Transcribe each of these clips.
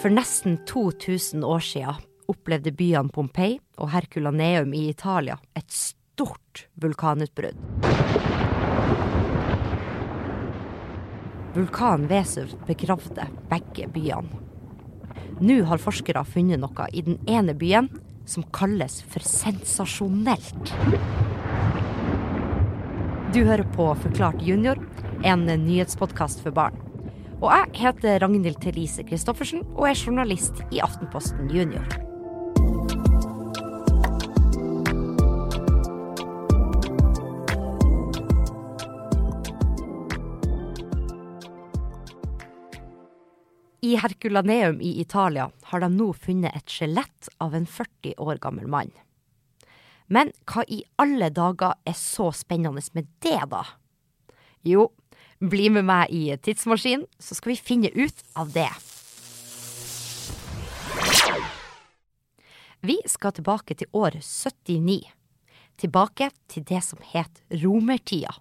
For nesten 2000 år siden opplevde byene Pompeii og Herculaneum i Italia et stort vulkanutbrudd. Vulkanen Vesuv begravde begge byene. Nå har forskere funnet noe i den ene byen som kalles for sensasjonelt. Du hører på Forklart junior, en nyhetspodkast for barn. Og jeg heter Ragnhild Therese Christoffersen og er journalist i Aftenposten Junior. I Herculaneum i Italia har de nå funnet et skjelett av en 40 år gammel mann. Men hva i alle dager er så spennende med det, da? Jo, bli med meg i tidsmaskinen, så skal vi finne ut av det. Vi skal tilbake til år 79. Tilbake til det som het romertida.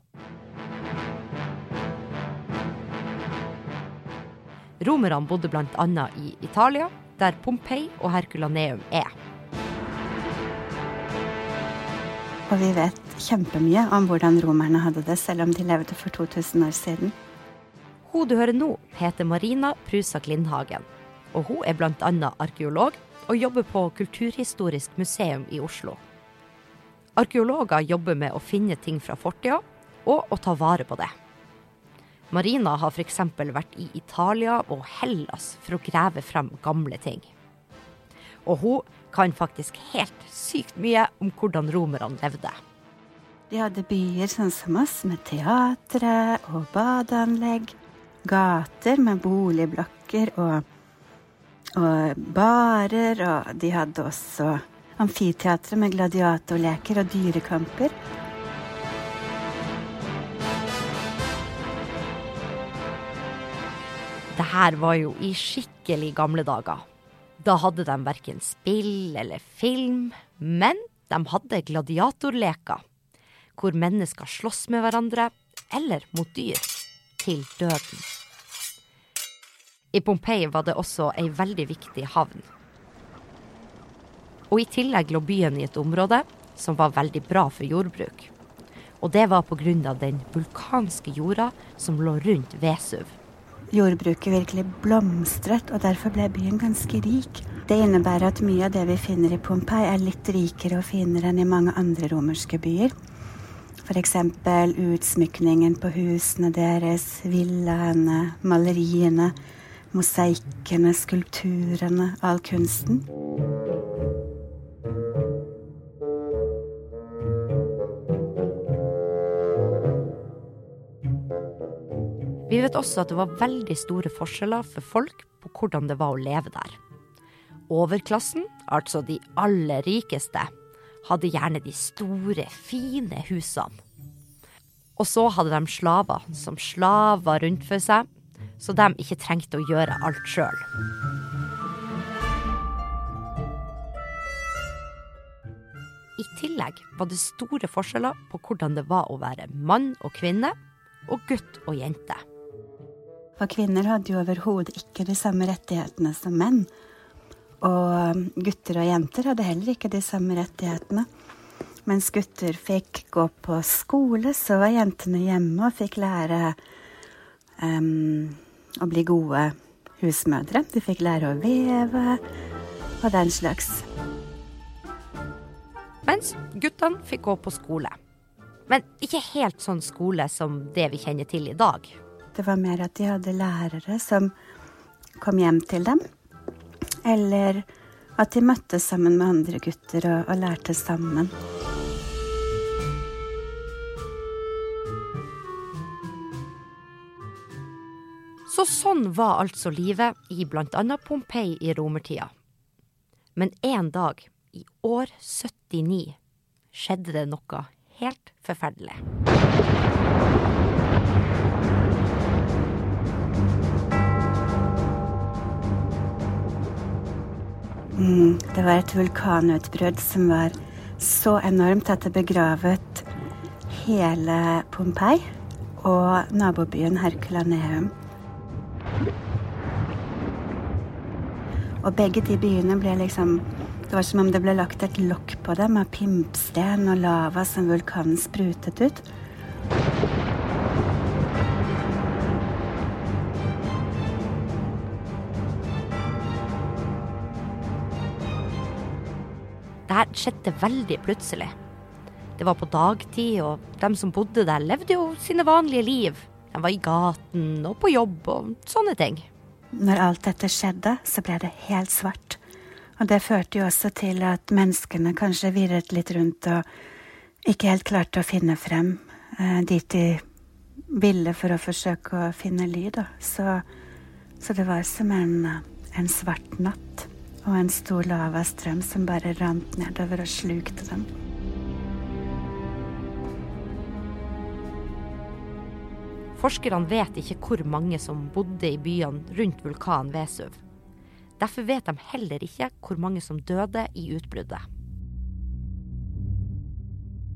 Romerne bodde blant annet i Italia, der Pompeii og Herculaneum er. Og vi vet kjempemye om hvordan romerne hadde det, selv om de levde for 2000 år siden. Hun du hører nå, heter Marina Prusak Lindhagen. Og hun er bl.a. arkeolog og jobber på Kulturhistorisk museum i Oslo. Arkeologer jobber med å finne ting fra fortida, og å ta vare på det. Marina har f.eks. vært i Italia og Hellas for å grave frem gamle ting. Og hun kan faktisk helt sykt mye om hvordan romerne levde. De hadde byer sånn som oss, med teatre og badeanlegg. Gater med boligblokker og, og barer. Og de hadde også amfiteatre med gladiatorleker og dyrekamper. Det her var jo i skikkelig gamle dager. Da hadde de verken spill eller film, men de hadde gladiatorleker. Hvor mennesker slåss med hverandre, eller mot dyr, til døden. I Pompeii var det også ei veldig viktig havn. Og i tillegg lå byen i et område som var veldig bra for jordbruk. Og det var pga. den vulkanske jorda som lå rundt Vesuv jordbruket virkelig blomstret, og derfor ble byen ganske rik. Det innebærer at mye av det vi finner i Pompeii, er litt rikere og finere enn i mange andre romerske byer. F.eks. utsmykningen på husene deres, villaene, maleriene, mosaikkene, skulpturene, all kunsten. Vi vet også at det var veldig store forskjeller for folk på hvordan det var å leve der. Overklassen, altså de aller rikeste, hadde gjerne de store, fine husene. Og så hadde de slaver som slava rundt for seg, så de ikke trengte å gjøre alt sjøl. I tillegg var det store forskjeller på hvordan det var å være mann og kvinne, og gutt og jente. For kvinner hadde jo overhodet ikke de samme rettighetene som menn. Og um, gutter og jenter hadde heller ikke de samme rettighetene. Mens gutter fikk gå på skole, så var jentene hjemme og fikk lære um, å bli gode husmødre. De fikk lære å veve og den slags. Mens guttene fikk gå på skole. Men ikke helt sånn skole som det vi kjenner til i dag. Det var mer at de hadde lærere som kom hjem til dem. Eller at de møttes sammen med andre gutter og, og lærte sammen. Så sånn var altså livet i bl.a. Pompeii i romertida. Men en dag, i år 79, skjedde det noe helt forferdelig. Mm, det var et vulkanutbrudd som var så enormt at det begravet hele Pompeii og nabobyen Herculaneum. Og begge de byene ble liksom Det var som om det ble lagt et lokk på dem av pimpsten og lava som vulkanen sprutet ut. Her skjedde veldig plutselig. Det var på dagtid, og de som bodde der, levde jo sine vanlige liv. De var i gaten og på jobb og sånne ting. Når alt dette skjedde, så ble det helt svart. Og det førte jo også til at menneskene kanskje virret litt rundt og ikke helt klarte å finne frem eh, dit de ville for å forsøke å finne lyd. Så, så det var som en, en svart natt og en stor lavastrøm som bare rant nedover og slukte dem. Forskerne vet ikke hvor mange som bodde i byene rundt vulkanen Vesuv. Derfor vet de heller ikke hvor mange som døde i utbruddet.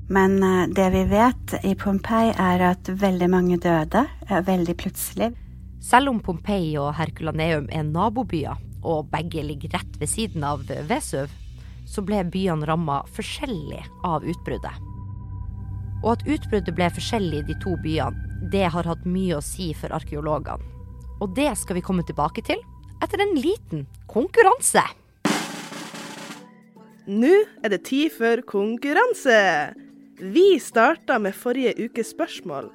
Men eh, det vi vet i Pompeii, er at veldig mange døde eh, veldig plutselig. Selv om Pompeii og Herculaneum er nabobyer, og begge ligger rett ved siden av Vesuv, så ble byene ramma forskjellig av utbruddet. Og at utbruddet ble forskjellig i de to byene, det har hatt mye å si for arkeologene. Og det skal vi komme tilbake til etter en liten konkurranse. Nå er det tid for konkurranse! Vi starta med forrige ukes spørsmål.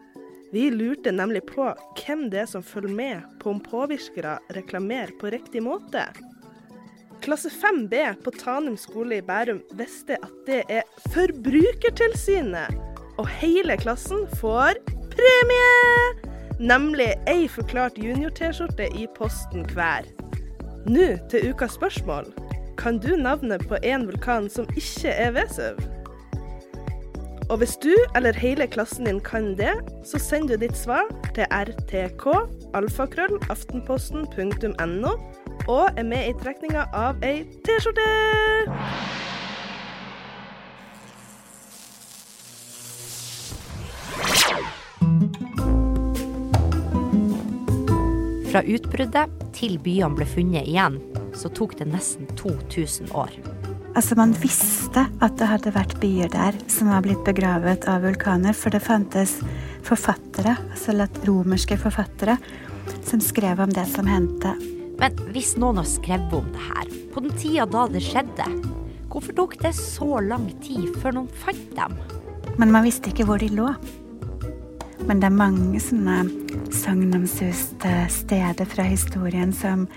Vi lurte nemlig på hvem det er som følger med på om påvirkere reklamerer på riktig måte. Klasse 5B på Tanum skole i Bærum visste at det er Forbrukertilsynet, og hele klassen får premie! Nemlig ei forklart junior-T-skjorte i posten hver. Nå til ukas spørsmål. Kan du navnet på en vulkan som ikke er Vesuv? Og hvis du eller hele klassen din kan det, så sender du ditt svar til rtk-aftenposten.no og er med i trekninga av ei T-skjorte! Fra utbruddet til byene ble funnet igjen, så tok det nesten 2000 år. Altså, man visste at det hadde vært byer der som var blitt begravet av vulkaner, for det fantes forfattere, altså romerske forfattere, som skrev om det som hendte. Men hvis noen har skrevet om det her, på den tida da det skjedde, hvorfor tok det så lang tid før noen fant dem? Men man visste ikke hvor de lå. Men det er mange sånne sagnomsuste steder fra historien som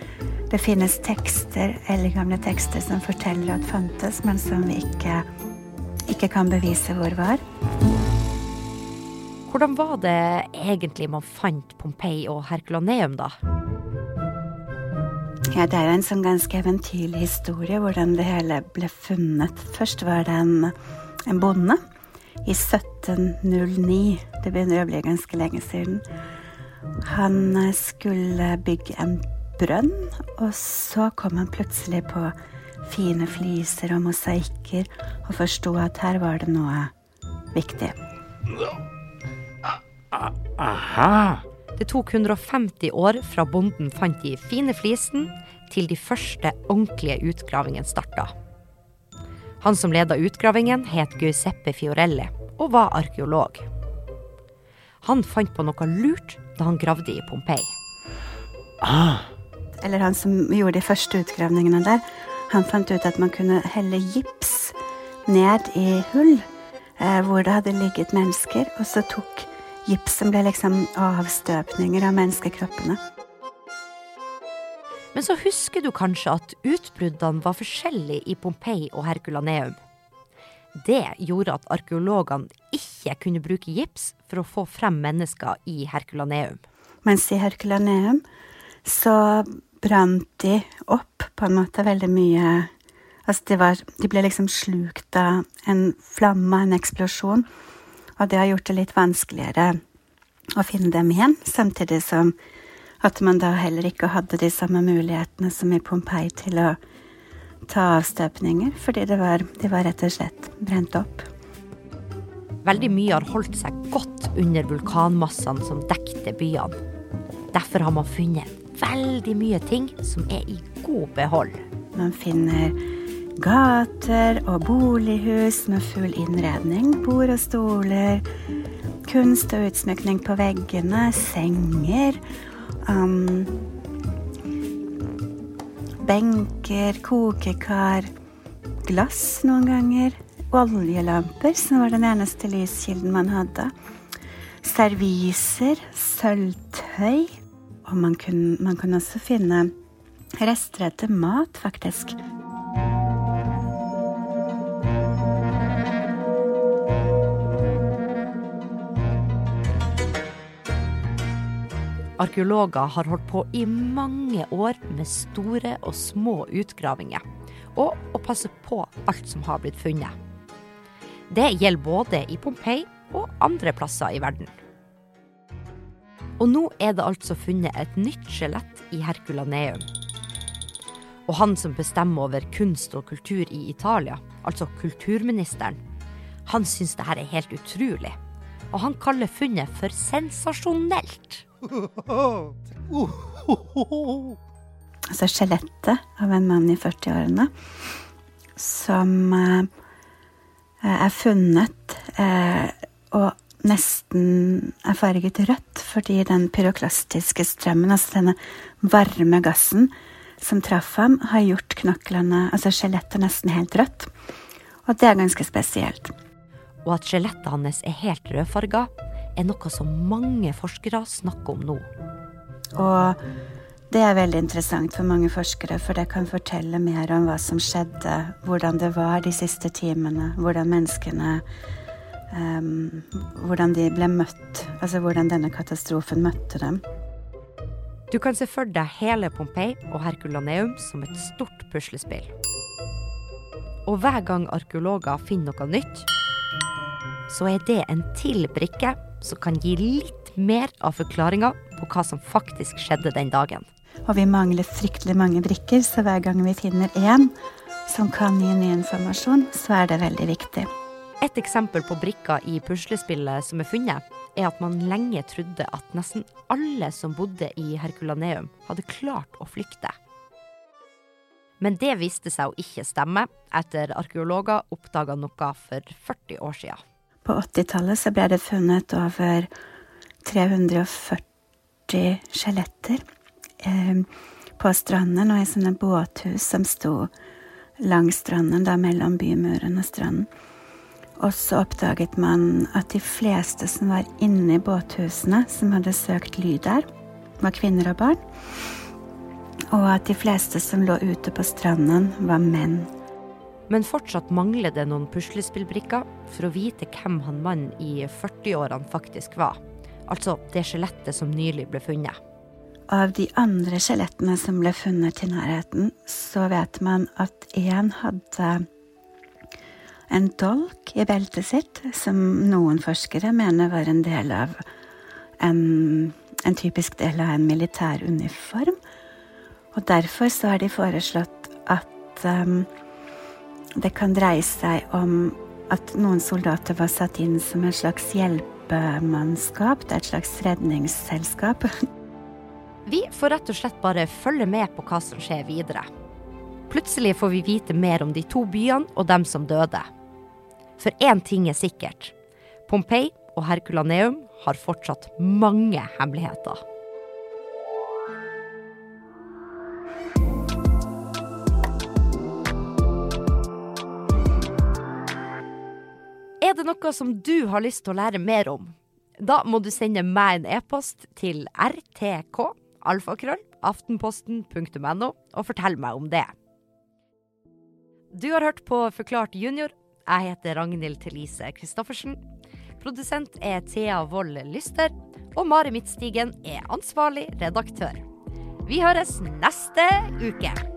det finnes tekster, eldgamle tekster, som forteller at fantes, men som vi ikke, ikke kan bevise hvor var. Hvordan var det egentlig man fant Pompeii og Herculaneum, da? Ja, Det er jo en sånn ganske eventyrlig historie hvordan det hele ble funnet. Først var det en, en bonde i 1709. Det begynner å bli ganske lenge siden. Han eh, skulle bygge en brønn, og så kom han plutselig på fine fliser og mosaikker og forsto at her var det noe viktig. Aha! Det tok 150 år fra bonden fant de fine flisene, til de første ordentlige utgravingene starta. Han som leda utgravingen, het Giuseppe Fiorelli og var arkeolog. Han fant på noe lurt da han gravde i Pompeii. Ah, Eller han som gjorde de første utgravningene der, han fant ut at man kunne helle gips ned i hull eh, hvor det hadde ligget mennesker, og så tok gipsen ble liksom avstøpninger av menneskekroppene. Men så husker du kanskje at utbruddene var forskjellige i Pompeii og Herkulaneum. Det gjorde at arkeologene ikke kunne bruke gips for å få frem mennesker i Herkulaneum. Mens i Herkulaneum så brant de opp på en måte veldig mye Altså de, var, de ble liksom slukt av en flamme, en eksplosjon. Og det har gjort det litt vanskeligere å finne dem igjen, samtidig som at man da heller ikke hadde de samme mulighetene som i Pompeii til å ta avstøpninger, fordi det var, de var rett og slett brent opp. Veldig mye har holdt seg godt under vulkanmassene som dekte byene. Derfor har man funnet veldig mye ting som er i god behold. Man finner gater og bolighus med full innredning. Bord og stoler. Kunst og utsmykning på veggene. Senger. Um, benker, kokekar. Glass noen ganger. Oljelamper, som var den eneste lyskilden man hadde. Serviser. Sølvtøy. Og man kunne, man kunne også finne rester etter mat, faktisk. Arkeologer har holdt på i mange år med store og små utgravinger, og å passe på alt som har blitt funnet. Det gjelder både i Pompeii og andre plasser i verden. Og nå er det altså funnet et nytt skjelett i Herculaneum. Og han som bestemmer over kunst og kultur i Italia, altså kulturministeren, han syns det her er helt utrolig. Og han kaller funnet for sensasjonelt. Altså skjelettet av en mann i 40-årene som eh, er funnet eh, og nesten er farget rødt fordi den pyroklastiske strømmen, altså denne varme gassen som traff ham, har gjort knoklene, altså skjelettet, nesten helt rødt. Og det er ganske spesielt. Og at skjelettet hans er helt rødfarga, er noe som mange forskere snakker om nå. Og det er veldig interessant for mange forskere, for det kan fortelle mer om hva som skjedde, hvordan det var de siste timene, hvordan menneskene um, Hvordan de ble møtt, altså hvordan denne katastrofen møtte dem. Du kan se for deg hele Pompeii og Herculaneum som et stort puslespill. Og hver gang arkeologer finner noe nytt, så er det en til brikke som kan gi litt mer av forklaringa på hva som faktisk skjedde den dagen. Og vi mangler fryktelig mange brikker, så hver gang vi finner én som kan gi ny informasjon, så er det veldig viktig. Et eksempel på brikker i puslespillet som er funnet, er at man lenge trodde at nesten alle som bodde i Herkulaneum, hadde klart å flykte. Men det viste seg å ikke stemme, etter arkeologer oppdaga noe for 40 år siden. På 80-tallet så ble det funnet over 340 skjeletter eh, på stranden og i sånne båthus som sto langs stranden, da mellom bymuren og stranden. Og så oppdaget man at de fleste som var inne i båthusene, som hadde søkt ly der, var kvinner og barn. Og at de fleste som lå ute på stranden, var menn. Men fortsatt mangler det noen puslespillbrikker for å vite hvem han mannen i 40-årene faktisk var. Altså det skjelettet som nylig ble funnet. Av de andre skjelettene som ble funnet i nærheten, så vet man at én hadde en dolk i beltet sitt, som noen forskere mener var en del av en, en typisk del av en militær uniform. Og derfor så har de foreslått at um, det kan dreie seg om at noen soldater var satt inn som en slags hjelpemannskap. Det er et slags redningsselskap. Vi får rett og slett bare følge med på hva som skjer videre. Plutselig får vi vite mer om de to byene og dem som døde. For én ting er sikkert. Pompeii og Herculaneum har fortsatt mange hemmeligheter. Det noe som du har lyst til å lære mer om? Da må du sende meg en e-post til rtk alfakrøll aftenposten.no og fortell meg om det. Du har hørt på Forklart junior jeg heter Ragnhild Thelise Christoffersen. Produsent er Thea Wold Lyster. Og Mari Midtstigen er ansvarlig redaktør. Vi høres neste uke.